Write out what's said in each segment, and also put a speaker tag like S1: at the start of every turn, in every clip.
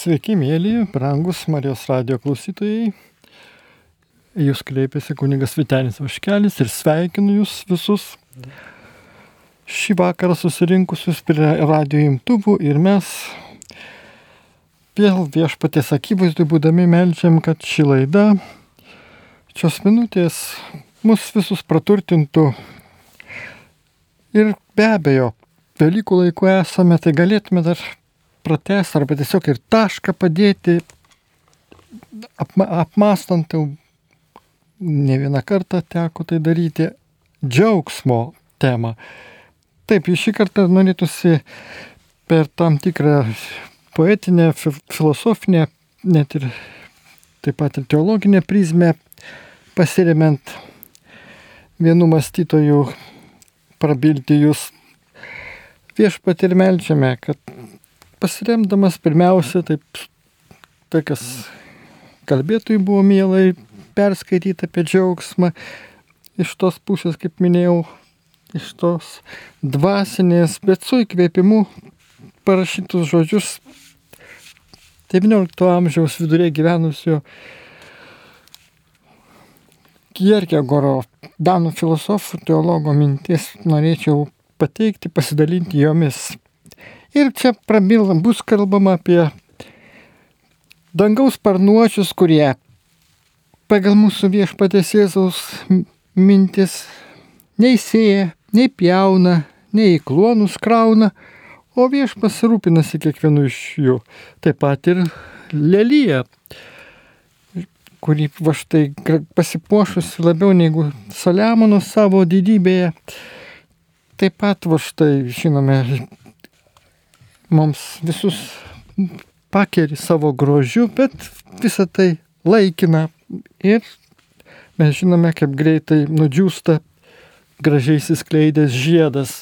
S1: Sveiki, mėly, brangus Marijos radio klausytojai. Jūs kreipiasi kunigas Vitenis Vaškelis ir sveikinu jūs visus šį vakarą susirinkusius prie radio imtuvų ir mes vėl viešpatės akivaizdui būdami melčiam, kad ši laida, šios minutės mus visus praturtintų ir be abejo, Velykų laiku esame, tai galėtume dar pratesti arba tiesiog ir tašką padėti, apma, apmastant jau ne vieną kartą teko tai daryti, džiaugsmo temą. Taip, šį kartą norėtųsi per tam tikrą poetinę, filosofinę, net ir taip pat ir teologinę prizmę, pasiremiant vienų mąstytojų prabilti jūs viešpat ir melčiame, kad pasiremdamas pirmiausia, taip, tai kas kalbėtojai buvo mielai perskaityti apie džiaugsmą, iš tos pusės, kaip minėjau, iš tos dvasinės, bet su įkvėpimu parašytus žodžius XIX amžiaus vidurė gyvenusio Kierkegoro, danų filosofų, teologo mintis norėčiau pateikti, pasidalinti jomis. Ir čia prabilam, bus kalbama apie dangaus sparnuočius, kurie pagal mūsų viešpatės Jėzaus mintis nei sėja, nei pjauna, nei į klonus krauna, o viešpas rūpinasi kiekvienu iš jų. Taip pat ir lelyje, kurį va štai pasipuošusi labiau negu Saliamono savo didybėje, taip pat va štai žinome, mums visus pakeri savo grožiu, bet visa tai laikina ir mes žinome, kaip greitai nudžiūsta gražiai įsiskleidęs žiedas.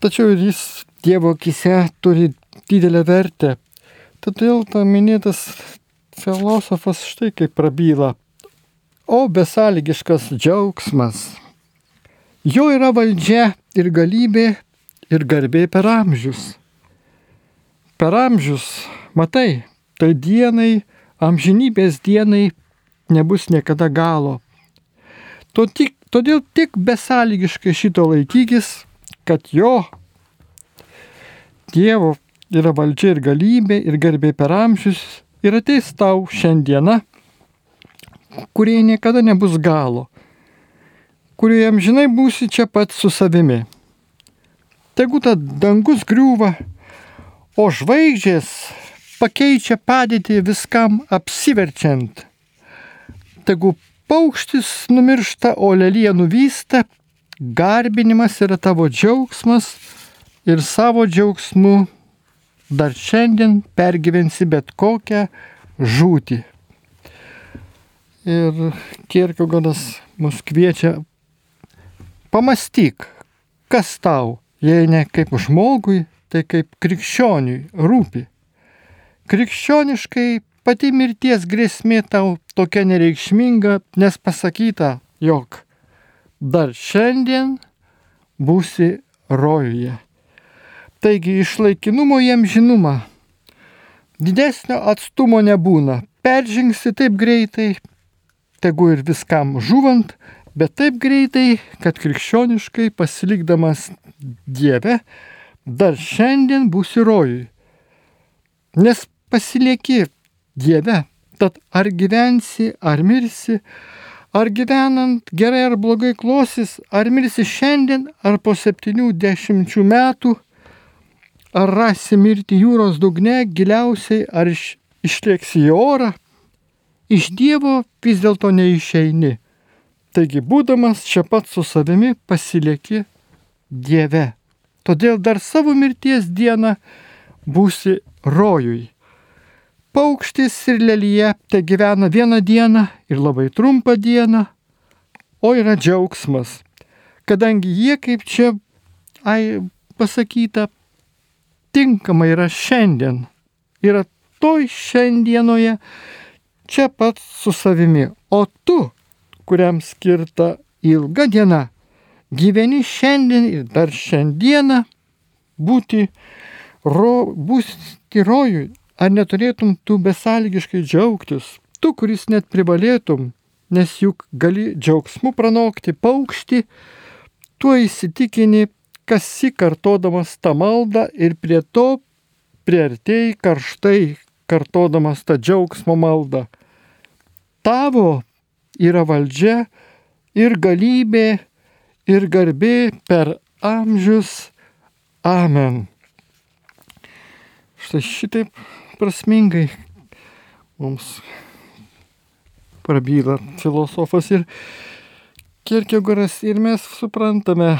S1: Tačiau ir jis Dievo akise turi didelę vertę. Todėl ta minėtas filosofas štai kaip prabyla. O besąlygiškas džiaugsmas. Jo yra valdžia ir galybė ir garbė per amžius. Per amžius, matai, tai dienai, amžinybės dienai nebus niekada galo. To tik, todėl tik besąlygiškai šito laikykis, kad jo Dievo yra valdžia ir galybė ir garbė per amžius ir ateis tau šiandiena, kurie niekada nebus galo, kurioje amžinai būsi čia pat su savimi. Tegu ta dangus griūva, o žvaigždės pakeičia padėtį viskam apsiverčiant. Tegu paukštis numiršta, o lelyje nuvysta, garbinimas yra tavo džiaugsmas ir savo džiaugsmu dar šiandien pergyvensi bet kokią žūtį. Ir Kierkegodas mus kviečia pamastyk, kas tau, jei ne kaip žmogui, tai kaip krikščioniui rūpi. Krikščioniškai pati mirties grėsmė tau tokia nereikšminga, nes pasakyta, jog dar šiandien būsi rojuje. Taigi iš laikinumo jam žinumą didesnio atstumo nebūna. Peržingsi taip greitai, tegu ir viskam žuvant, bet taip greitai, kad krikščioniškai pasilikdamas Dieve, dar šiandien būsi rojui. Nes pasilieki Dieve, tad ar gyvensi, ar mirsi, ar gyvenant gerai ar blogai klosis, ar mirsi šiandien, ar po 70 metų, ar rasi mirti jūros dugne giliausiai, ar iš, išlėksi į orą, iš Dievo vis dėlto neišeini. Taigi, būdamas čia pat su savimi, pasilieki Dieve. Todėl dar savo mirties dieną būsi rojui. Paukštis ir lelyje te gyvena vieną dieną ir labai trumpą dieną, o yra džiaugsmas, kadangi jie kaip čia ai, pasakyta, tinkama yra šiandien. Yra toj šiandienoje čia pat su savimi. O tu, kuriam skirta ilga diena, gyveni šiandien ir dar šiandieną būti, ro, būti rojui ar neturėtum tu besalgiškai džiaugtis, tu, kuris net privalėtum, nes juk gali džiaugsmu pranokti paukštį, tuo įsitikini, kas į kartodamas tą maldą ir prie to priartėjai karštai kartodamas tą džiaugsmo maldą. Tavo yra valdžia ir galybė ir garbė per amžius. Amen. Štai šitaip prasmingai mums prabyla filosofas ir Kierkegoras ir mes suprantame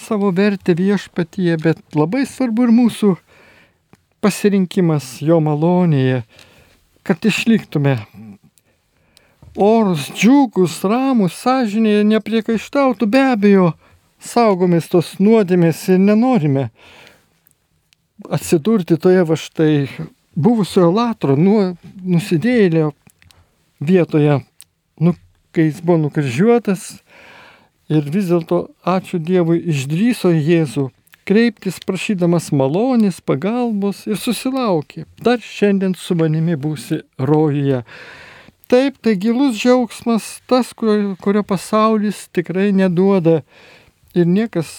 S1: savo vertę viešpatyje, bet labai svarbu ir mūsų pasirinkimas jo malonėje, kad išliktume orus, džiugus, ramus, sąžinėje, nepriekaištautų, be abejo, saugomės tos nuodėmės ir nenorime atsidurti toje va štai buvusiojo latro, nu, nusidėlio vietoje, nu, kai jis buvo nukryžiuotas ir vis dėlto, ačiū Dievui, išdryso Jėzų kreiptis prašydamas malonės, pagalbos ir susilaukė. Dar šiandien su manimi būsi rojuje. Taip, tai gilus džiaugsmas, tas, kurio, kurio pasaulis tikrai neduoda ir niekas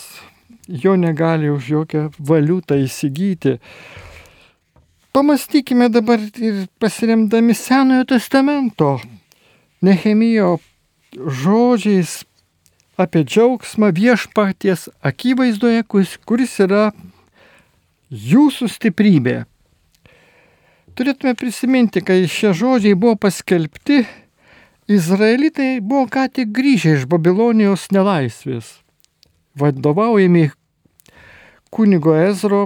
S1: jo negali už jokią valiutą įsigyti. Pamastykime dabar ir pasiremdami Senojo testamento, Nehemijo žodžiais apie džiaugsmą viešpaties akivaizdoje, kuris yra jūsų stiprybė. Turėtume prisiminti, kai šie žodžiai buvo paskelbti, Izraelitai buvo ką tik grįžę iš Babilonijos nelaisvės, vadovaujami kunigo Ezro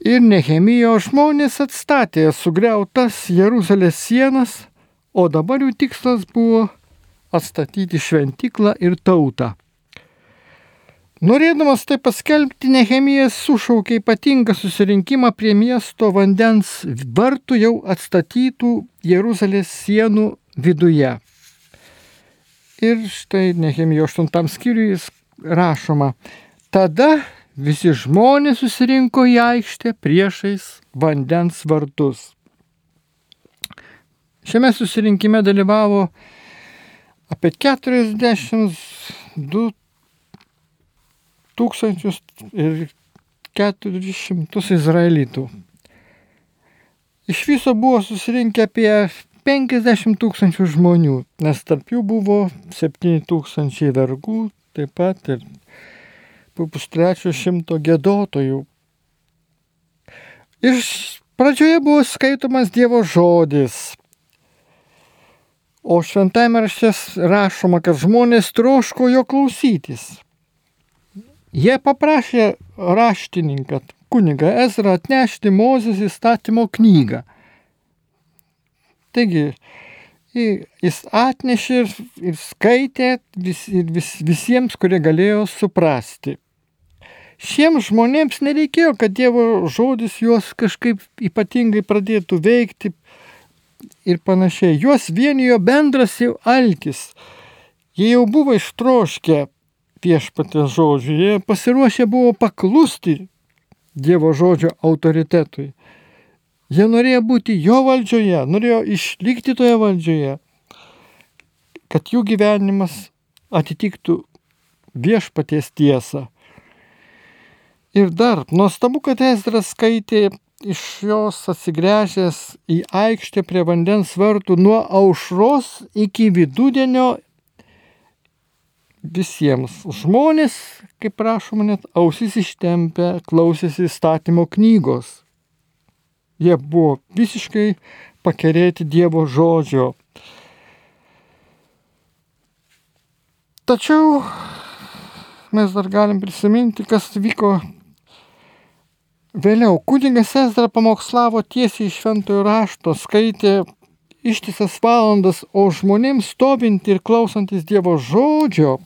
S1: ir Nehemijo žmonės atstatė sugriautas Jeruzalės sienas, o dabar jų tikslas buvo atstatyti šventiklą ir tautą. Norėdamas tai paskelbti, Nehemijas sušaukė ypatingą susirinkimą prie miesto vandens vartų jau atstatytų Jeruzalės sienų viduje. Ir štai Nehemijo 8 skyriui rašoma, tada visi žmonės susirinko į aikštę priešais vandens vartus. Šiame susirinkime dalyvavo apie 42 tūkstančius ir 400 izraelitų. Iš viso buvo susirinkę apie 50 tūkstančių žmonių, nes tarp jų buvo 7 tūkstančiai vergų, taip pat ir pustrečio šimto gėdotojų. Ir pradžioje buvo skaitomas Dievo žodis, O šventame rašte rašoma, kad žmonės troško jo klausytis. Jie paprašė raštininką, kunigą Ezra atnešti Mozės įstatymo knygą. Taigi, jis atnešė ir, ir skaitė vis, ir vis, visiems, kurie galėjo suprasti. Šiems žmonėms nereikėjo, kad Dievo žodis juos kažkaip ypatingai pradėtų veikti, ir panašiai. Juos vienijo bendras jau alkis. Jie jau buvo ištroškę viešpatės žodžių, jie pasiruošę buvo paklusti Dievo žodžio autoritetui. Jie norėjo būti jo valdžioje, norėjo išlikti toje valdžioje, kad jų gyvenimas atitiktų viešpaties tiesą. Ir dar, nuostabu, kad Ezras skaitė iš jos atsigręžęs į aikštę prie vandens vartų nuo aušros iki vidudienio visiems. Žmonės, kaip rašoma, net ausis ištempę, klausėsi įstatymo knygos. Jie buvo visiškai pakerėti Dievo žodžio. Tačiau mes dar galim prisiminti, kas vyko Vėliau kunigas Ezra pamokslavo tiesiai iš šventojo rašto, skaitė ištisas valandas, o žmonėms stovint ir klausantis Dievo žodžio,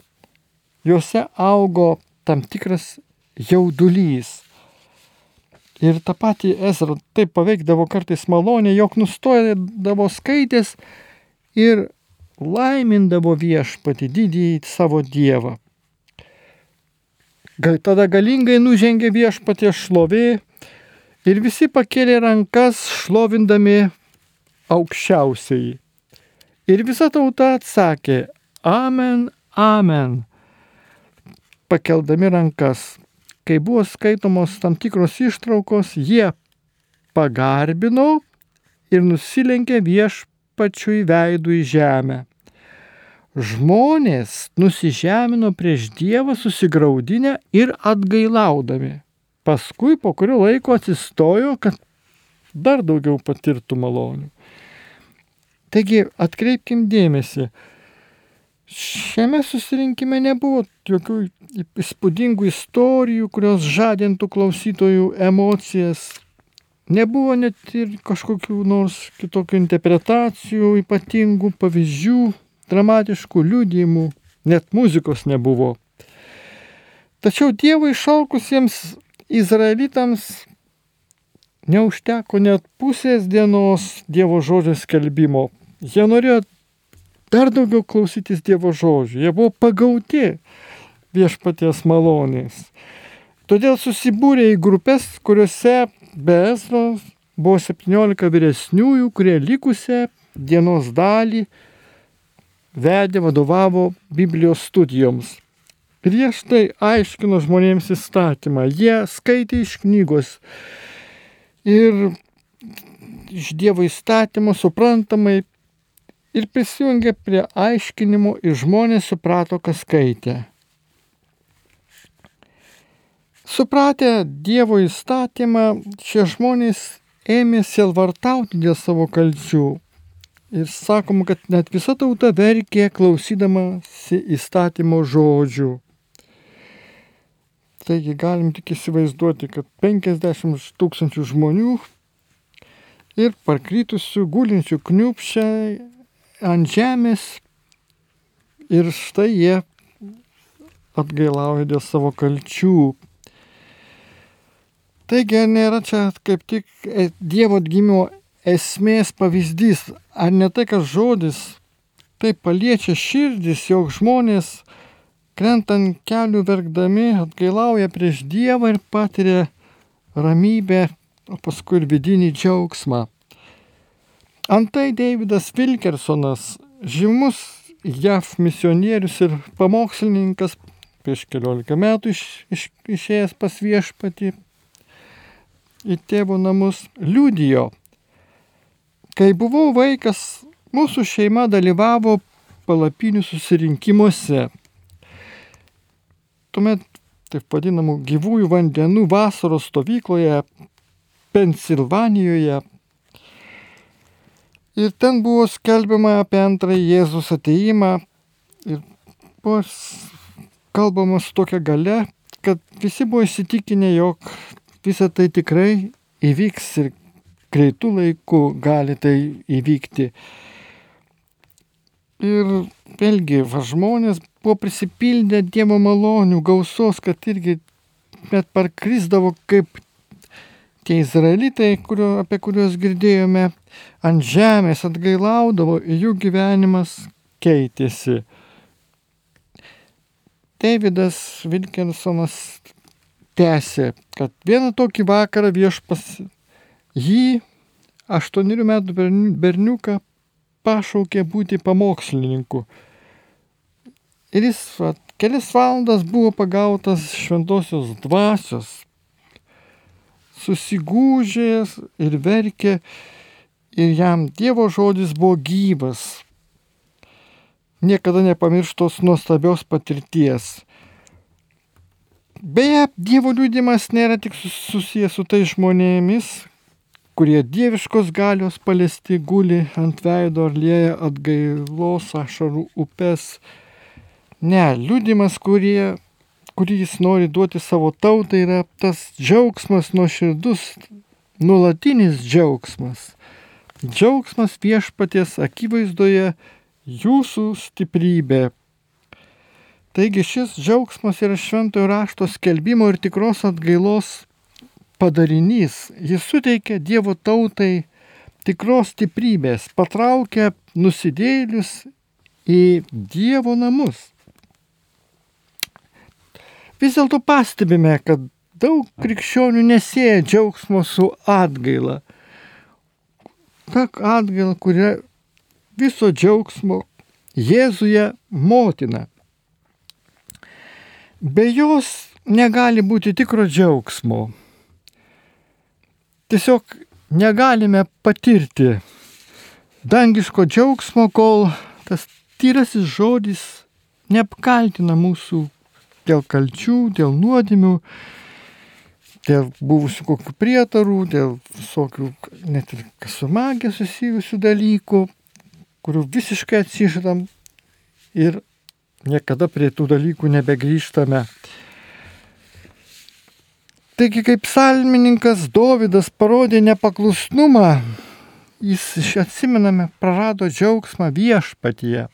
S1: juose augo tam tikras jaudulys. Ir tą patį Ezra taip paveikdavo kartais malonė, jog nustojadavo skaitęs ir laimindavo viešpati didįjį savo Dievą. Gal tada galingai nužengė viešpatie šlovė Ir visi pakėlė rankas, šlovindami aukščiausiai. Ir visa tauta atsakė, Amen, Amen, pakeldami rankas. Kai buvo skaitomos tam tikros ištraukos, jie pagarbino ir nusilenkė viešpačiui veidų į žemę. Žmonės nusižemino prieš Dievą susigaudinę ir atgailaudami. Paskui po kurio laiko atsistojo, kad dar daugiau patirtų malonių. Taigi atkreipkim dėmesį, šiame susirinkime nebuvo jokių įspūdingų istorijų, kurios žadintų klausytojų emocijas, Nebuvo net ir kažkokių nors kitokių interpretacijų, ypatingų pavyzdžių, dramatiškų liūdėjimų, net muzikos nebuvo. Tačiau Dievui šalkusiems izraelitams neužteko net pusės dienos Dievo žodžio skelbimo. Jie norėjo dar daugiau klausytis Dievo žodžių. Jie buvo pagauti viešpaties malonės. Todėl susibūrė į grupės, kuriuose be Ezros buvo 17 vyresniųjų, kurie likusią dienos dalį vedė, vadovavo Biblijos studijoms. Ir jie štai aiškino žmonėms įstatymą, jie skaitė iš knygos ir iš Dievo įstatymo suprantamai ir prisijungė prie aiškinimo ir žmonės suprato, kas skaitė. Supratę Dievo įstatymą, šie žmonės ėmė silvartauti dėl savo kalčių. Ir sakom, kad net visa tauta verkė klausydamasi įstatymo žodžių. Taigi galim tik įsivaizduoti, kad 50 tūkstančių žmonių ir parkrytusių gulinčių kniupšiai ant žemės ir štai jie atgailauja dėl savo kalčių. Taigi nėra čia kaip tik e, Dievo atgimimo esmės pavyzdys, ar ne tai, kad žodis taip paliečia širdis, jog žmonės krentant kelių verkdami atgailauja prieš Dievą ir patiria ramybę, o paskui ir vidinį džiaugsmą. Antai Davidas Wilkersonas, žymus JAV misionierius ir pamokslininkas, prieš keliolika metų iš, iš, išėjęs pas viešpatį, į tėvo namus liudijo. Kai buvau vaikas, mūsų šeima dalyvavo palapinių susirinkimuose. Tuomet taip vadinamų gyvųjų vandenų vasaros stovykloje Pensilvanijoje. Ir ten buvo skelbiama apie antrąjį Jėzus ateimą ir buvo kalbama su tokia gale, kad visi buvo įsitikinę, jog visa tai tikrai įvyks ir greitų laikų gali tai įvykti. Ir vėlgi, va, žmonės buvo prisipildę Dievo malonių gausos, kad irgi net parkrisdavo kaip tie izraelitai, kurio, apie kuriuos girdėjome, ant žemės atgailaudavo jų gyvenimas keitėsi. Davidas Wilkinsonas tęsė, kad vieną tokį vakarą viešpas jį, aštuonerių metų berniuką, pašaukė būti pamokslininku. Ir jis vat, kelias valandas buvo pagautas šventosios dvasios, susigūžęs ir verkė, ir jam Dievo žodis buvo gyvas. Niekada nepamirštos nuostabios patirties. Beje, Dievo liūdimas nėra tik susijęs su tai žmonėmis, kurie dieviškos galios paliesti guli ant veido ar lieja atgailos ašarų upes. Ne, liūdimas, kurie, kurį jis nori duoti savo tautai, yra tas džiaugsmas nuoširdus, nulatinis džiaugsmas. Džiaugsmas viešpaties akivaizdoje jūsų stiprybė Taigi šis džiaugsmas yra šventojo rašto skelbimo ir tikros atgailos padarinys. Jis suteikia Dievo tautai tikros stiprybės, patraukia nusidėlius į Dievo namus. Vis dėlto pastebime, kad daug krikščionių nesėja džiaugsmo su atgaila. Ta atgaila, kuria viso džiaugsmo Jėzuje motina. Be jos negali būti tikro džiaugsmo. Tiesiog negalime patirti dangiško džiaugsmo, kol tas tyrasis žodis neapkaltina mūsų dėl kalčių, dėl nuodėmių, dėl buvusių kokių prietarų, dėl visokių net ir su magija susijusių dalykų, kurių visiškai atsižadam ir niekada prie tų dalykų nebegrįžtame. Taigi, kaip salmininkas Dovydas parodė nepaklusnumą, jis atsimename prarado džiaugsmą viešpatyje.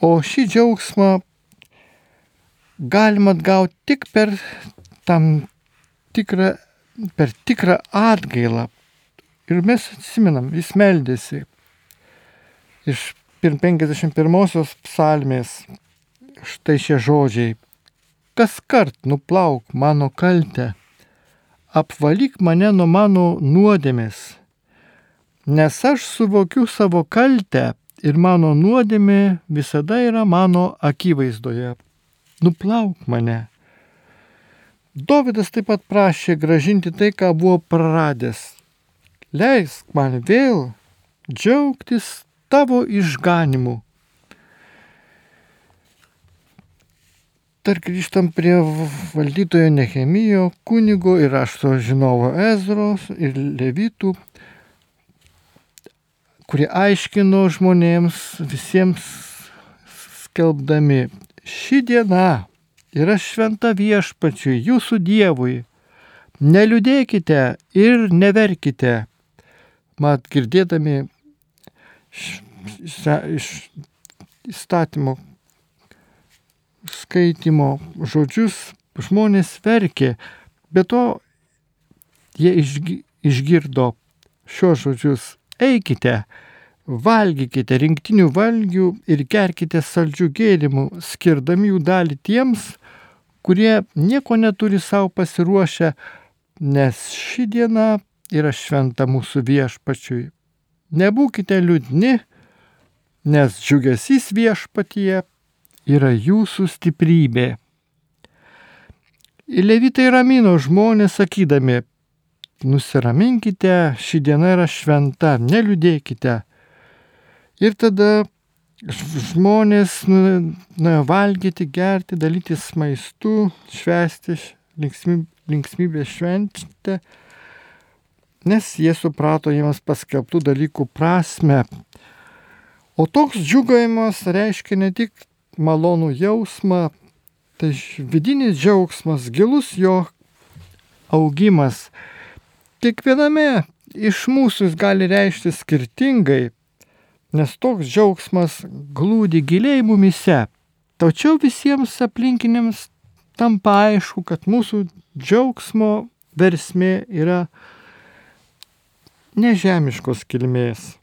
S1: O šį džiaugsmą galima atgauti tik per tam tikrą, per tikrą atgailą. Ir mes atsimenam, jis meldėsi iš 51 psalmės štai šie žodžiai. Kas kart nuplauk mano kaltę, apvalyk mane nuo mano nuodėmės, nes aš suvokiu savo kaltę ir mano nuodėmė visada yra mano akivaizdoje. Nuplauk mane. Dovydas taip pat prašė gražinti tai, ką buvo praradęs. Leisk man vėl džiaugtis tavo išganimu. Dar grįžtam prie valdytojo Nehemijo, kunigo ir rašto žinovo Ezros ir Levitų, kurie aiškino žmonėms visiems skelbdami, ši diena yra šventa viešpačiui, jūsų Dievui. Neliūdėkite ir neverkite. Mat, girdėdami iš įstatymo skaitimo žodžius, žmonės verkė, bet to jie išgirdo šios žodžius. Eikite, valgykite rinktinių valgių ir gerkite saldžių gėrimų, skirdami jų dalį tiems, kurie nieko neturi savo pasiruošę, nes ši diena yra šventa mūsų viešpačiui. Nebūkite liūdni, nes džiugesys viešpatyje yra jūsų stiprybė. Ir levitai ramino žmonės sakydami, nusiraminkite, ši diena yra šventa, neliūdėkite. Ir tada žmonės nuėjo valgyti, gerti, dalytis maistu, švesti linksmybę šventę, nes jie suprato jiems paskelbtų dalykų prasme. O toks džiugavimas reiškia ne tik malonų jausmą, tai vidinis džiaugsmas, gilus jo augimas. Kiekviename iš mūsų jis gali reikšti skirtingai, nes toks džiaugsmas glūdi giliai mumise. Tačiau visiems aplinkiniams tampa aišku, kad mūsų džiaugsmo versmė yra nežemiškos kilmės.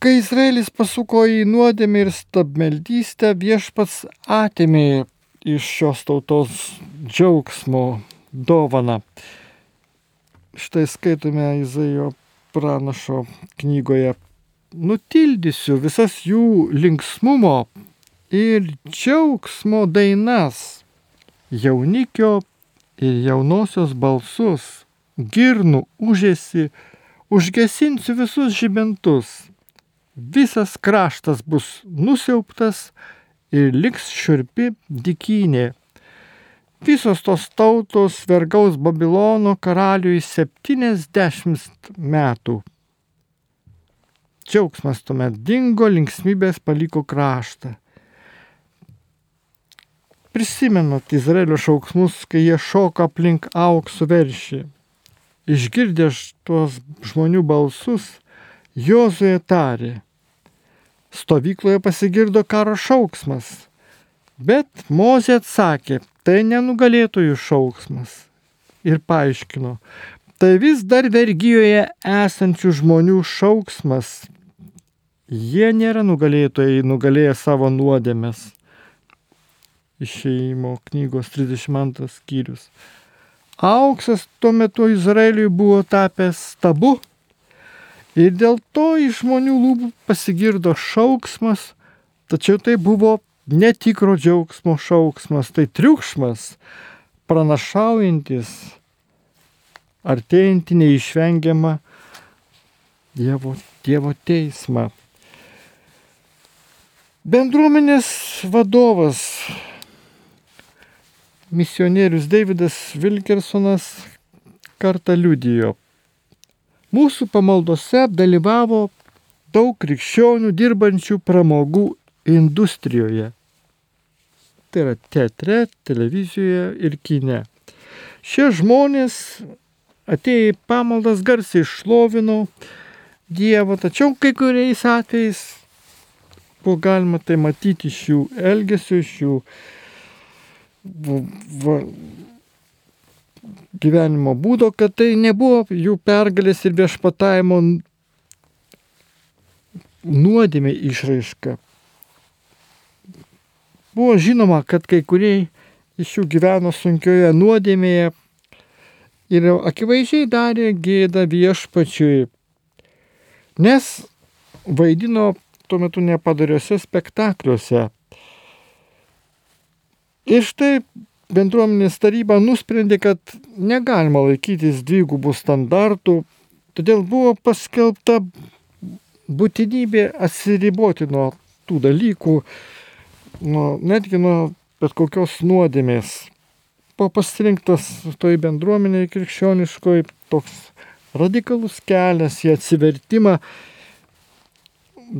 S1: Kai Izraelis pasuko į nuodėmę ir stabmeldystę, viešpats atėmė iš šios tautos džiaugsmo dovaną. Štai skaitome Izaijo pranašo knygoje. Nutildysiu visas jų linksmumo ir džiaugsmo dainas, jaunikio ir jaunosios balsus, girnų užėsi, užgesinsiu visus žibintus. Visas kraštas bus nusiauptas ir liks šiurpi dikynė Visos tos tautos vergaus Babilono karaliui 70 metų. Džiaugsmas tuomet dingo, linksmybės paliko kraštą. Prisimenat Izraelio šauksmus, kai jie šoka aplink auksų veršį. Išgirdę tuos žmonių balsus, Jozuė tarė. Stovykloje pasigirdo karo šauksmas. Bet Mozė atsakė, tai nenugalėtojų šauksmas. Ir paaiškino, tai vis dar vergyjoje esančių žmonių šauksmas. Jie nėra nugalėtojai, nugalėję savo nuodėmės. išeimo knygos 32 skyrius. Auksas tuo metu Izraeliui buvo tapęs tabu ir dėl to iš žmonių lūpų pasigirdo šauksmas, tačiau tai buvo netikro džiaugsmo šauksmas, tai triukšmas, pranašaujantis artėjantį neišvengiamą Dievo, dievo teismą. Bendruomenės vadovas, misionierius Davidas Vilkersonas kartą liudijo. Mūsų pamaldose dalyvavo daug krikščionių dirbančių pramogų industrijoje. Tai yra teatre, televizijoje ir kine. Šie žmonės atėję į pamaldas garsiai šlovino Dievą, tačiau kai kuriais atvejais buvo galima tai matyti iš jų elgesio, iš jų va, gyvenimo būdo, kad tai nebuvo jų pergalės ir viešpatavimo nuodėmė išraiška. Buvo žinoma, kad kai kurie iš jų gyveno sunkioje nuodėmėje ir akivaizdžiai darė gėdą viešpačiui, nes vaidino tuo metu nepadariuose spektakliuose. Ir štai bendruomenės taryba nusprendė, kad negalima laikytis dvigubų standartų, todėl buvo paskelbta būtinybė atsiriboti nuo tų dalykų, nuo, netgi nuo bet kokios nuodėmės buvo pasirinktas toj bendruomeniai krikščioniškoj toks radikalus kelias į atsivertimą,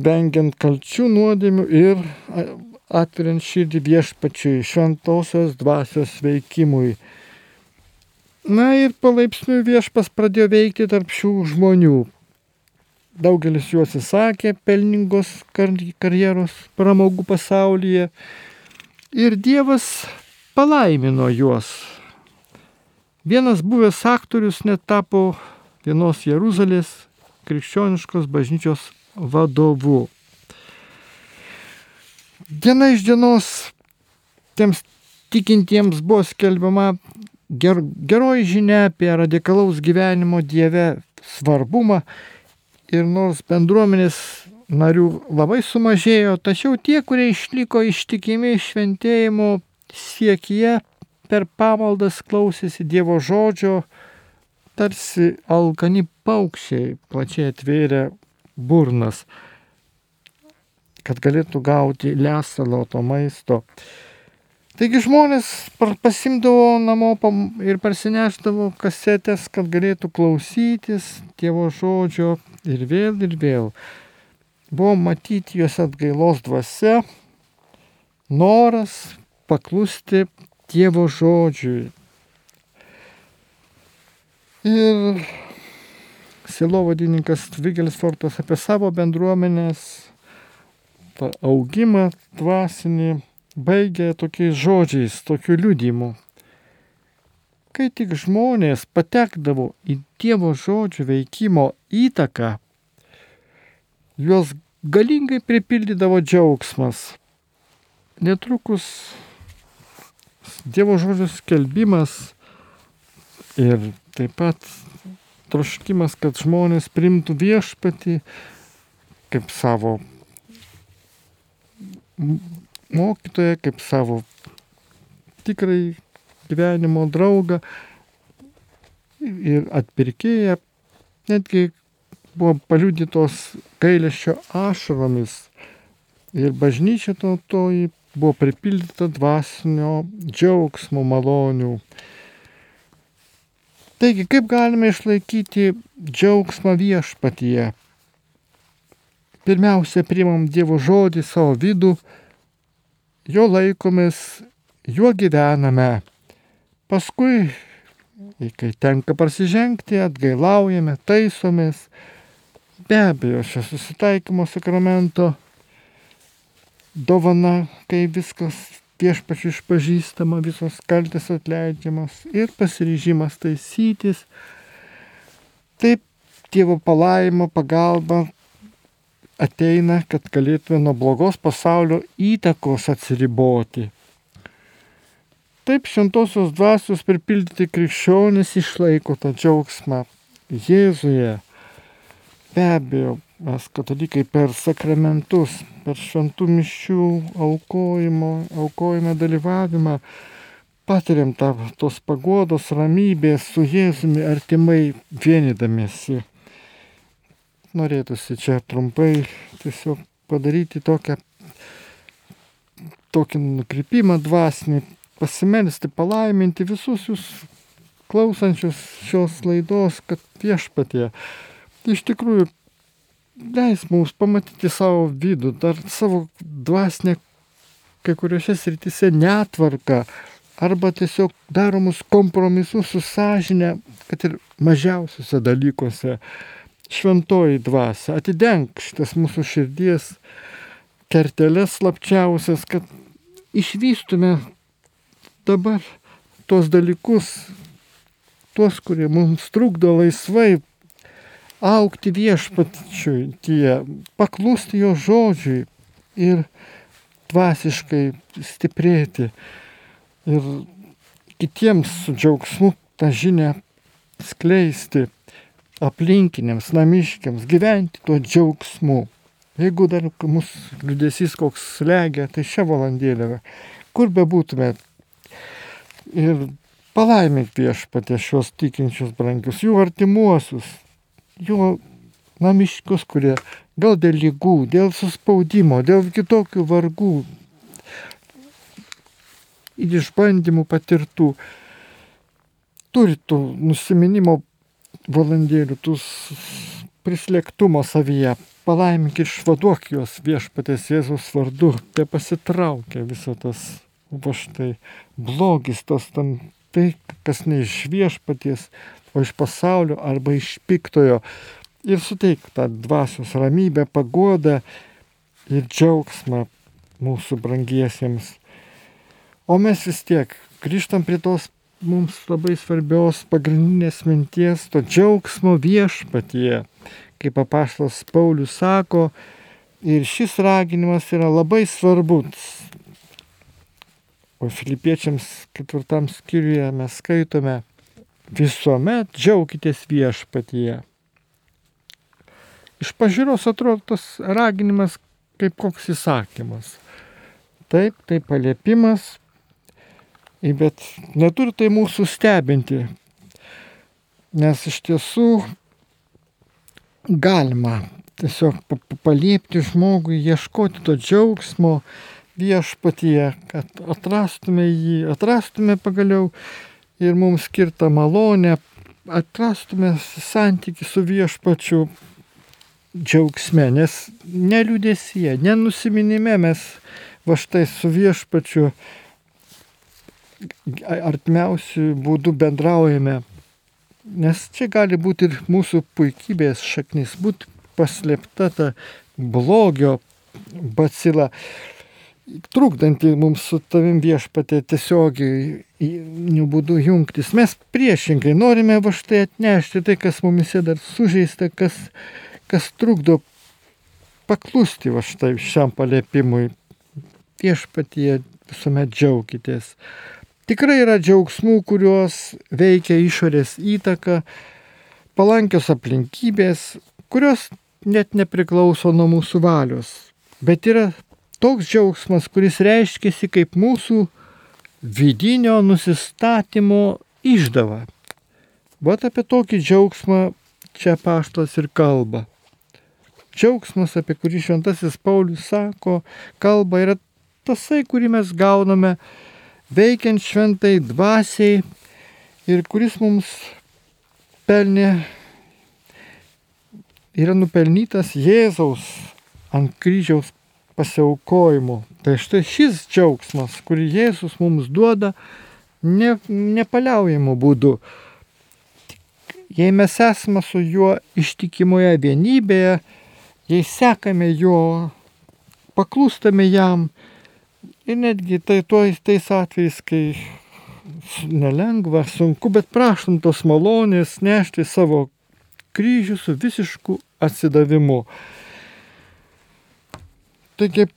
S1: vengiant kalčių nuodėmių ir atveriant širdį viešpačiui, šventosios dvasios veikimui. Na ir palaipsniui viešpas pradėjo veikti tarp šių žmonių. Daugelis jų atsisakė pelningos karjeros pramogų pasaulyje ir Dievas palaimino juos. Vienas buvęs aktorius net tapo vienos Jeruzalės krikščioniškos bažnyčios vadovu. Diena iš dienos tiems tikintiems buvo skelbiama ger, geroji žinia apie radikalaus gyvenimo Dieve svarbumą ir nors bendruomenės narių labai sumažėjo, tačiau tie, kurie išliko ištikimi šventėjimo siekyje per pamaldas klausėsi Dievo žodžio, tarsi alkani paukščiai plačiai atvėrė burnas, kad galėtų gauti lesalo to maisto. Taigi žmonės pasimdavo namo ir parsineždavo kasetės, kad galėtų klausytis Dievo žodžio ir vėl ir vėl. Buvo matyti jos atgailos dvasia, noras paklusti Dievo žodžiui. Ir silovadininkas Vigelis Fortas apie savo bendruomenės augimą dvasinį baigė tokiais žodžiais, tokiu liudimu. Kai tik žmonės patekdavo į Dievo žodžių veikimo įtaką, juos galingai pripildydavo džiaugsmas. Netrukus Dievo žodžio skelbimas ir taip pat troškimas, kad žmonės primtų viešpatį kaip savo mokytoją, kaip savo tikrai gyvenimo draugą ir atpirkėją, netgi buvo paliudytos gailėšio ašaromis ir bažnyčia to toji buvo pripildyta dvasinio džiaugsmo malonių. Taigi, kaip galime išlaikyti džiaugsmą viešpatyje? Pirmiausia, priimam Dievo žodį savo vidų, jo laikomės, juo gyvename. Paskui, kai tenka prasižengti, atgailaujame, taisomės. Be abejo, šio susitaikymo sakramento dovana, kai viskas viešpačiu išpažįstama, visos kaltės atleidžiamos ir pasiryžimas taisytis. Taip Dievo palaimo pagalba ateina, kad galėtume nuo blogos pasaulio įtakos atsiriboti. taip šventosios dvasios pripildyti krikščionys išlaiko tą džiaugsmą Jėzuje. Be abejo, mes katalikai per sakramentus, per šventų mišių aukojimo, aukojime dalyvavimą patiriam tą, tos pagodos, ramybės su Jėzumi artimai vienydamėsi. Norėtųsi čia trumpai tiesiog padaryti tokią, tokį nukrypimą dvasinį, pasimelsti, palaiminti visus jūs klausančius šios laidos, kad viešpatie iš tikrųjų leis mums pamatyti savo vidų, dar savo dvasinę kai kuriuose srityse netvarką, arba tiesiog daromus kompromisus su sąžinė, kad ir mažiausiuose dalykuose. Šventoji dvasia, atidenk šitas mūsų širdies kertelės slapčiausias, kad išvystume dabar tuos dalykus, tuos, kurie mums trukdo laisvai aukti viešpačiui, tie, paklusti jo žodžiui ir dvasiškai stiprėti. Ir kitiems su džiaugsmu tą žinią skleisti aplinkiniams, namiškiams, gyventi tuo džiaugsmu. Jeigu dar mūsų liudesys koks slegia, tai šią valandėlę, kur be būtume. Ir palaimink viešpatė šios tikinčius brangius, jų artimuosius, jų namiškius, kurie gal dėl lygų, dėl suspaudimo, dėl kitokių vargų, ir išbandymų patirtų, turi tų nusiminimo valandėlių, tų prislėgtumo savyje. Palaimink išvaduok juos viešpatės Jėzus vardu, te pasitraukia viso tas, va štai, blogis, tos tam, tai, kas ne iš viešpaties, o iš pasaulio arba iš piktojo. Ir suteik tą dvasios ramybę, pagodą ir džiaugsmą mūsų brangiesiems O mes vis tiek grįžtam prie tos mums labai svarbios pagrindinės minties, to džiaugsmo viešpatie, kaip apaštas Paulius sako, ir šis raginimas yra labai svarbus. O filipiečiams ketvirtam skyriuje mes skaitome, visuomet džiaukitės viešpatyje. Iš pažiūros atrodo tas raginimas kaip koks įsakymas. Taip, tai paliepimas, Bet neturi tai mūsų stebinti, nes iš tiesų galima tiesiog paliepti žmogui ieškoti to džiaugsmo viešpatyje, kad atrastume jį, atrastume pagaliau ir mums skirtą malonę, atrastume santyki su viešpačiu džiaugsme, nes neliūdėsie, nenusiminime mes va štai su viešpačiu artimiausių būdų bendraujame. Nes čia gali būti ir mūsų puikybės šaknis, būti paslėpta ta blogio bacila, trukdanti mums su tavim viešpatė tiesiogiai būdu jungtis. Mes priešingai norime va štai atnešti tai, kas mumise dar sužeista, kas, kas trukdo paklusti va štai šiam palėpimui. Viešpatie visuomet džiaukitės. Tikrai yra džiaugsmų, kuriuos veikia išorės įtaka, palankios aplinkybės, kurios net nepriklauso nuo mūsų valios. Bet yra toks džiaugsmas, kuris reiškiasi kaip mūsų vidinio nusistatymo išdava. Vat apie tokį džiaugsmą čia paštas ir kalba. Džiaugsmas, apie kurį šventasis Paulius sako, kalba yra tasai, kurį mes gauname veikiant šventai dvasiai ir kuris mums pelnė, yra nupelnytas Jėzaus ant kryžiaus pasiaukojimu. Tai štai šis džiaugsmas, kurį Jėzus mums duoda, ne, nepaliaujamų būdų. Jei mes esame su juo ištikimoje vienybėje, jei sekame jo, paklūstame jam, Ir netgi tai tuoj tais atvejais, kai nelengva, sunku, bet prašom tos malonės nešti savo kryžių su visišku atsidavimu. Taigi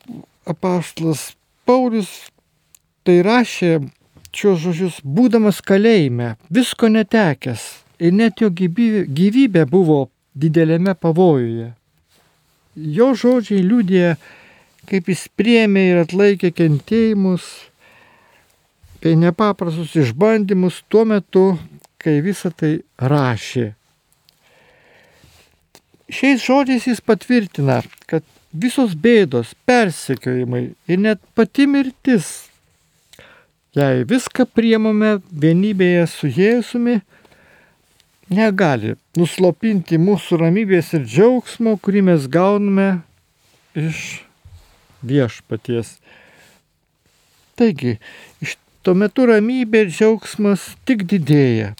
S1: apaštlas Paulius tai rašė šios žodžius, būdamas kalėjime, visko netekęs ir net jo gyvybė, buvo didelėme pavojuje. Jo žodžiai liūdė, kaip jis priemė ir atlaikė kentėjimus, bei nepaprastus išbandymus tuo metu, kai visą tai rašė. Šiais žodžiais jis patvirtina, kad visos bėdos, persekiojimai ir net pati mirtis, jei viską priemame vienybėje su Jėzumi, negali nuslopinti mūsų ramybės ir džiaugsmo, kurį mes gauname iš viešpaties. Taigi, iš tuo metu ramybė ir džiaugsmas tik didėja.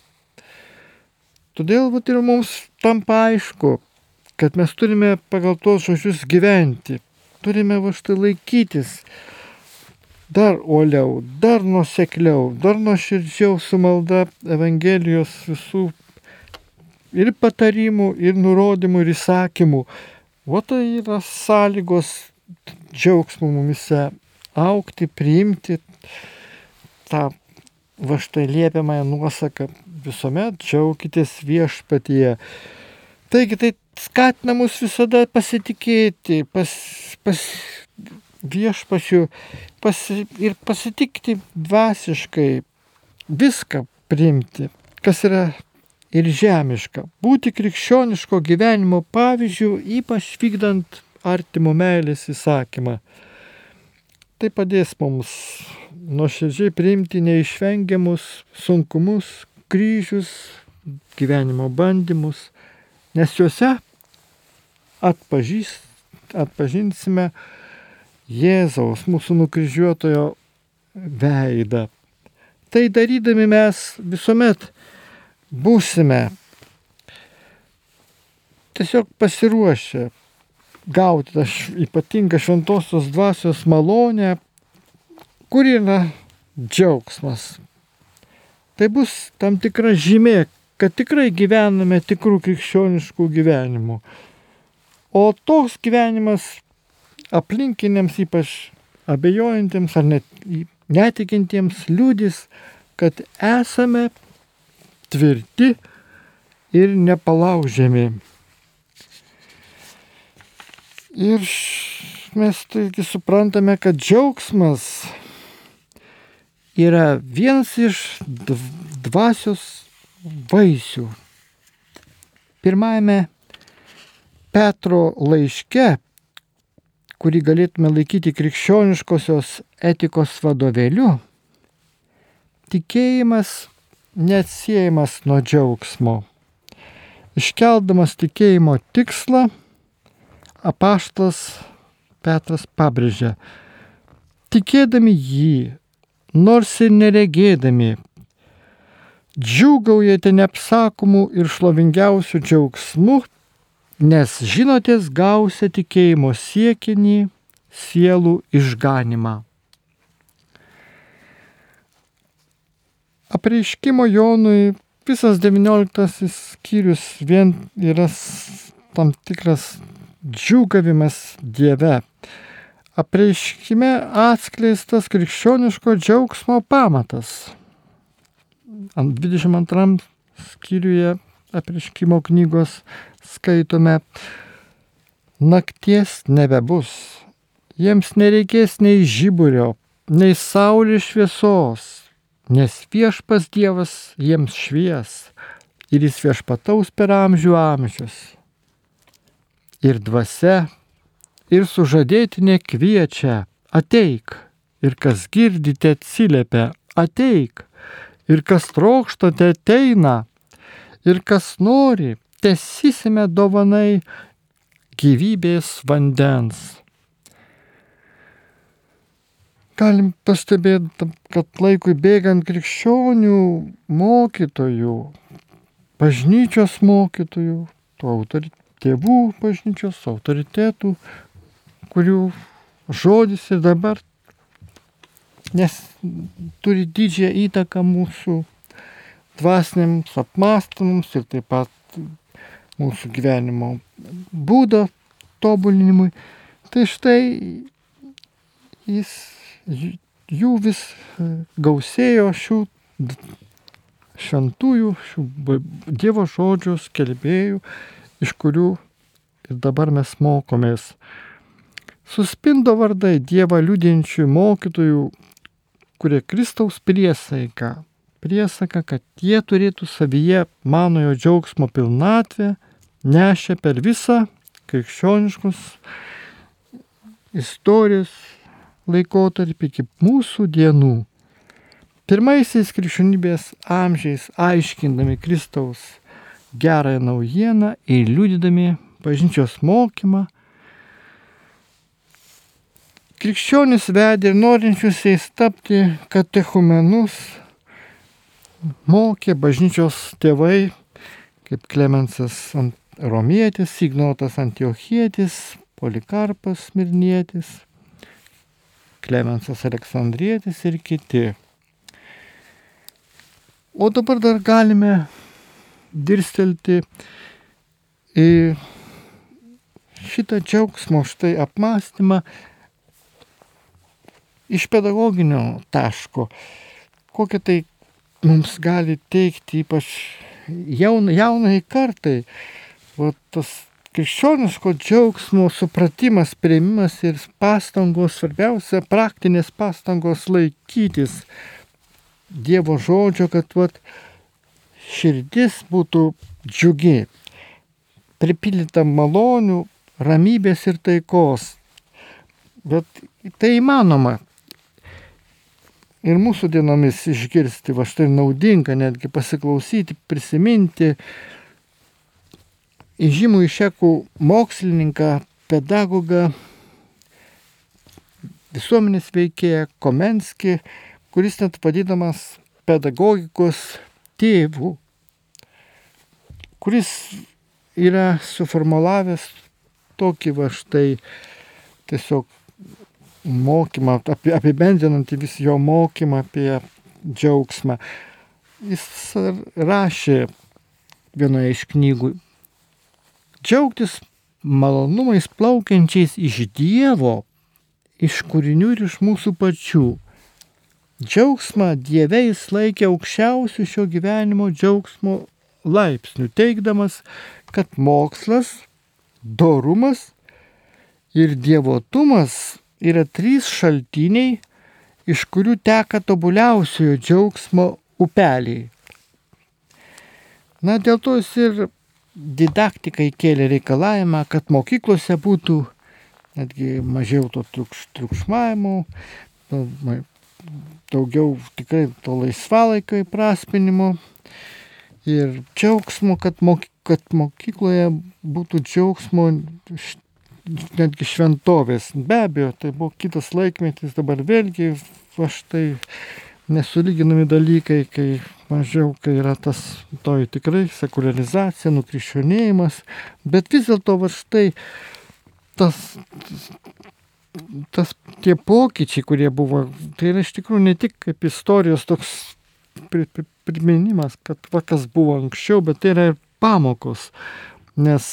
S1: Todėl vat, ir mums tampa aišku, kad mes turime pagal tos žodžius gyventi. Turime va štai laikytis dar uoliau, dar nusekliau, dar nuoširdžiau su malda Evangelijos visų ir patarimų, ir nurodymų, ir įsakymų. O tai yra sąlygos džiaugsmų mumise aukti, priimti tą va štai liepiamąją nuosaką visuomet džiaukitės viešpatyje. Taigi tai skatina mus visada pasitikėti pas, pas viešpačių pasi, ir pasitikti dvasiškai, viską priimti, kas yra ir žemiška. Būti krikščioniško gyvenimo pavyzdžių, ypač vykdant artimo meilės įsakymą. Tai padės mums nuoširdžiai priimti neišvengiamus sunkumus, kryžius, gyvenimo bandymus, nes juose atpažįst, atpažinsime Jėzaus, mūsų nukryžiuotojo veidą. Tai darydami mes visuomet būsime tiesiog pasiruošę gauti tą ypatingą šventosios dvasios malonę, kur yra džiaugsmas. Tai bus tam tikra žymė, kad tikrai gyvename tikrų krikščioniškų gyvenimų. O toks gyvenimas aplinkiniams, ypač abejojantiems ar net netikintiems, liūdis, kad esame tvirti ir nepalaužiami. Ir mes taigi suprantame, kad džiaugsmas yra vienas iš dvasios vaisių. Pirmajame Petro laiške, kurį galėtume laikyti krikščioniškosios etikos vadovėliu, tikėjimas neatsiejamas nuo džiaugsmo. Iškeldamas tikėjimo tikslą, apaštas Petras pabrėžia, tikėdami jį, nors ir neregėdami, džiūgaujate neapsakomų ir šlovingiausių džiaugsmų nes žinotės gausia tikėjimo siekinį sielų išganimą. Apreiškimo Jonui visas XIX skyrius vien yra tam tikras džiūgavimas Dieve. Apreiškime atskleistas krikščioniško džiaugsmo pamatas. Ant 22 skyriuje apriškimo knygos skaitome, nakties nebebus, jiems nereikės nei žiburio, nei saulės šviesos, nes viešpas Dievas jiems švies ir jis viešpataus per amžių amžius. Ir dvasia, ir sužadėtinė kviečia, ateik, ir kas girdite atsiliepia, ateik, ir kas trokštate ateina, ir kas nori, tesysime dovanai gyvybės vandens. Galim pastebėti, kad laikui bėgant krikščionių mokytojų, bažnyčios mokytojų, autori, tėvų bažnyčios autoritetų, kurių žodis ir dabar nes turi didžiąją įtaką mūsų dvasiniams apmąstymams ir taip pat mūsų gyvenimo būdo tobulinimui. Tai štai jis jų vis gausėjo šių šventųjų, šių Dievo žodžių skelbėjų, iš kurių ir dabar mes mokomės. Suspindo vardai Dievą liūdinčių mokytojų, kurie Kristaus priesaika, priesaika, kad jie turėtų savyje manojo džiaugsmo pilnatvę, nešė per visą krikščioniškus istorijos laikotarpį iki mūsų dienų. Pirmaisiais krikščionybės amžiais aiškindami Kristaus gerąją naujieną ir liūdydami bažnyčios mokymą, krikščionis vedė ir norinčius jais tapti katechumenus, mokė bažnyčios tėvai, kaip Klemensas Romietis, Signotas Antiochietis, Polikarpas Mirnietis, Klemensas Aleksandrietis ir kiti. O dabar dar galime dirstelti į šitą džiaugsmo štai apmąstymą iš pedagoginio taško. Kokią tai mums gali teikti ypač jaunai, jaunai kartai. O tas krikščioniško džiaugsmo supratimas, prieimimas ir pastangos, svarbiausia, praktinės pastangos laikytis Dievo žodžio, kad vat, širdis būtų džiugi, pripildyta malonių, ramybės ir taikos. Bet tai įmanoma. Ir mūsų dienomis išgirsti, va štai naudinga netgi pasiklausyti, prisiminti įžymų išekų mokslininką, pedagogą, visuomenės veikėją Komenskį, kuris net vadinamas pedagogikos tėvų, kuris yra suformulavęs tokį va štai tiesiog mokymą, apibendrinantį vis jo mokymą apie džiaugsmą. Jis rašė vienoje iš knygų džiaugtis malonumais plaukiančiais iš Dievo, iš kūrinių ir iš mūsų pačių. Džiaugsmą Dieve jis laikė aukščiausių šio gyvenimo džiaugsmo laipsnių, teikdamas, kad mokslas, dorumas ir dievotumas yra trys šaltiniai, iš kurių teka tobuliausiojo džiaugsmo upeliai. Na, dėl to jis ir didaktikai kėlė reikalavimą, kad mokyklose būtų netgi mažiau to triukš, triukšmavimo, daugiau tikrai to laisvalaikio įprasminimo ir džiaugsmo, kad, moky, kad mokykloje būtų džiaugsmo netgi šventovės. Be abejo, tai buvo kitas laikmetis, dabar vėlgi aš tai nesulyginami dalykai, kai mažiau, kai yra tas toj tikrai sekularizacija, nukryščionėjimas, bet vis dėlto va štai tas tas tie pokyčiai, kurie buvo, tai yra iš tikrųjų ne tik kaip istorijos toks priminimas, kad va kas buvo anksčiau, bet tai yra ir pamokos. Nes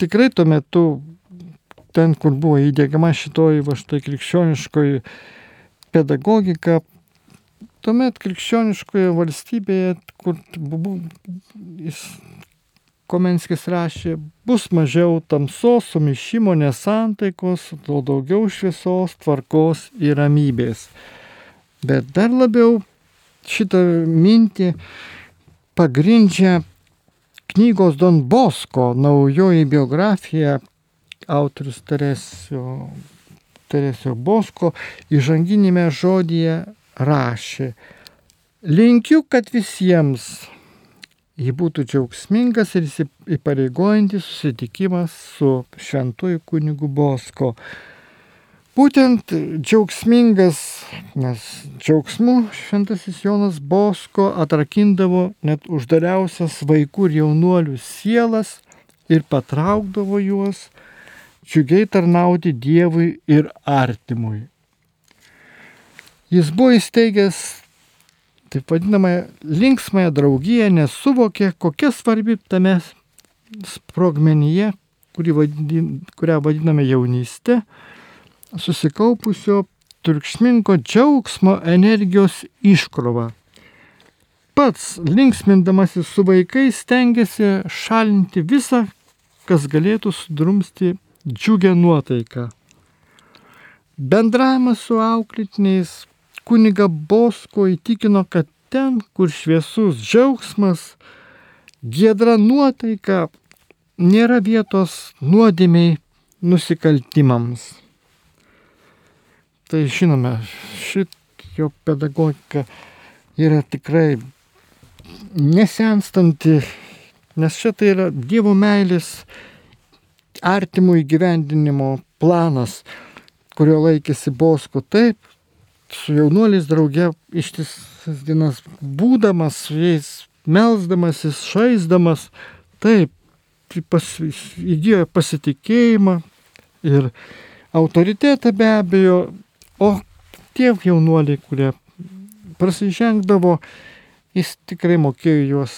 S1: tikrai tuo metu ten, kur buvo įdėgiama šitoji va štai krikščioniškoji pedagogika, tuomet krikščioniškoje valstybėje, kur Komenskis rašė, bus mažiau tamsos, sumišimo, nesantaikos, o daugiau šviesos, tvarkos ir ramybės. Bet dar labiau šitą mintį pagrindžia knygos Don Bosko naujoji biografija autorius Teresio, Teresio Bosko įžanginėme žodėje rašė. Linkiu, kad visiems jį būtų džiaugsmingas ir įpareigojantis susitikimas su šventuoju kunigu Bosko. Būtent džiaugsmingas, nes džiaugsmu šventasis Jonas Bosko atrakindavo net uždariausias vaikų ir jaunuolių sielas ir patraukdavo juos džiugiai tarnauti Dievui ir artimui. Jis buvo įsteigęs taip vadinamąją linksmąją draugiją, nes suvokė, kokia svarbi tame sprogmenyje, vadin, kurią vadiname jaunystė, susikaupusio triukšmingo džiaugsmo energijos iškrova. Pats linksmindamasis su vaikais stengiasi šalinti visą, kas galėtų sudrumsti džiugę nuotaiką. Bendravimas su auklitiniais kuniga Bosko įtikino, kad ten, kur šviesus džiaugsmas, giedra nuotaika, nėra vietos nuodėmiai nusikaltimams. Tai žinome, šit jo pedagogika yra tikrai nesenstanti, nes čia tai yra Dievo meilės artimų įgyvendinimo planas, kurio laikėsi Bosko taip, su jaunuoliais draugė ištisas dienas būdamas, su jais melzdamasis, šaisdamas, taip, pas, įgyjo pasitikėjimą ir autoritetą be abejo, O tie jaunuoliai, kurie prasižengdavo, jis tikrai mokėjo juos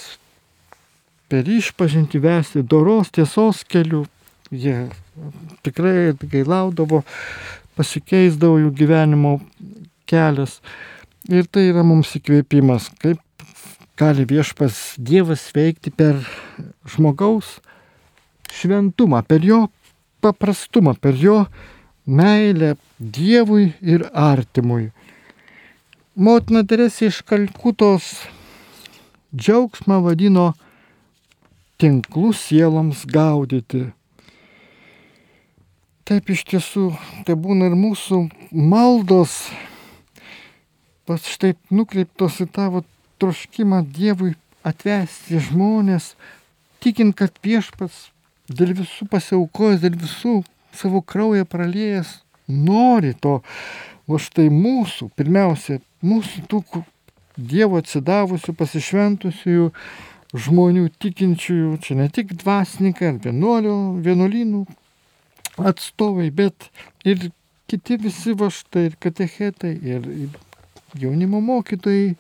S1: per išpažinti vesti doros tiesos keliu. Jie tikrai gailaudavo, pasikeisdavo jų gyvenimo kelias. Ir tai yra mums įkvėpimas, kaip gali viešpas Dievas veikti per žmogaus šventumą, per jo paprastumą, per jo meilę Dievui ir artimui. Motina Teresė iš Kalkutos džiaugsmą vadino tinklus sieloms gaudyti. Taip iš tiesų, tai būna ir mūsų maldos, pas štai nukreiptos į tavo troškimą Dievui atvesti žmonės, tikint, kad viešpats dėl visų pasiaukojęs, dėl visų savo kraują praliejęs nori to, o štai mūsų, pirmiausia, mūsų tų Dievo atsidavusių, pasišventusiųjų žmonių tikinčiųjų, čia ne tik dvasininkai ar vienuolių, vienuolynų atstovai, bet ir kiti visi vaštai, ir katechetai, ir, ir jaunimo mokytojai.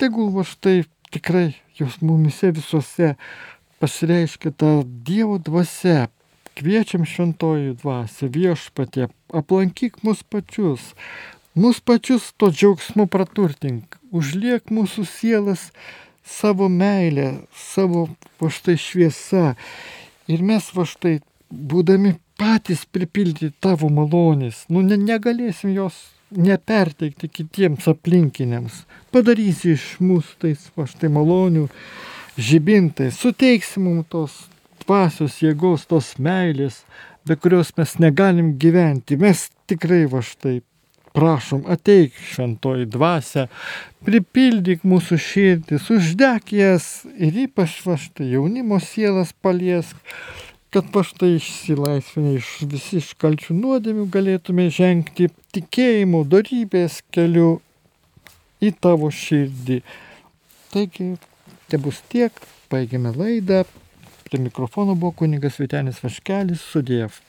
S1: Tegul vaštai tikrai jos mumise visuose pasireiškia ta Dievo dvasia, Kviečiam šventojų dvasia, viešpatė, aplankyk mus pačius, mus pačius to džiaugsmu praturtink, užliek mūsų sielas savo meilę, savo va štai šviesa. Ir mes va štai, būdami patys pripildyti tavo malonės, nu ne, negalėsim jos neperteikti kitiems aplinkiniams. Padarysi iš mūsų tais va štai malonių žibintai, suteiksi mums tos dvasios jėgos, tos meilės, be kurios mes negalim gyventi. Mes tikrai va štai prašom, ateik šventoji dvasia, pripildyk mūsų širdis, uždek jas ir ypač va štai jaunimo sielas paliesk, kad va štai išsilaisvinę iš visi iš kalčių nuodėmių galėtume žengti tikėjimo, darybės keliu į tavo širdį. Taigi, te bus tiek, baigiame laidą. Prie mikrofono buvo kunigas Vitenis Vaškelis, sudėv.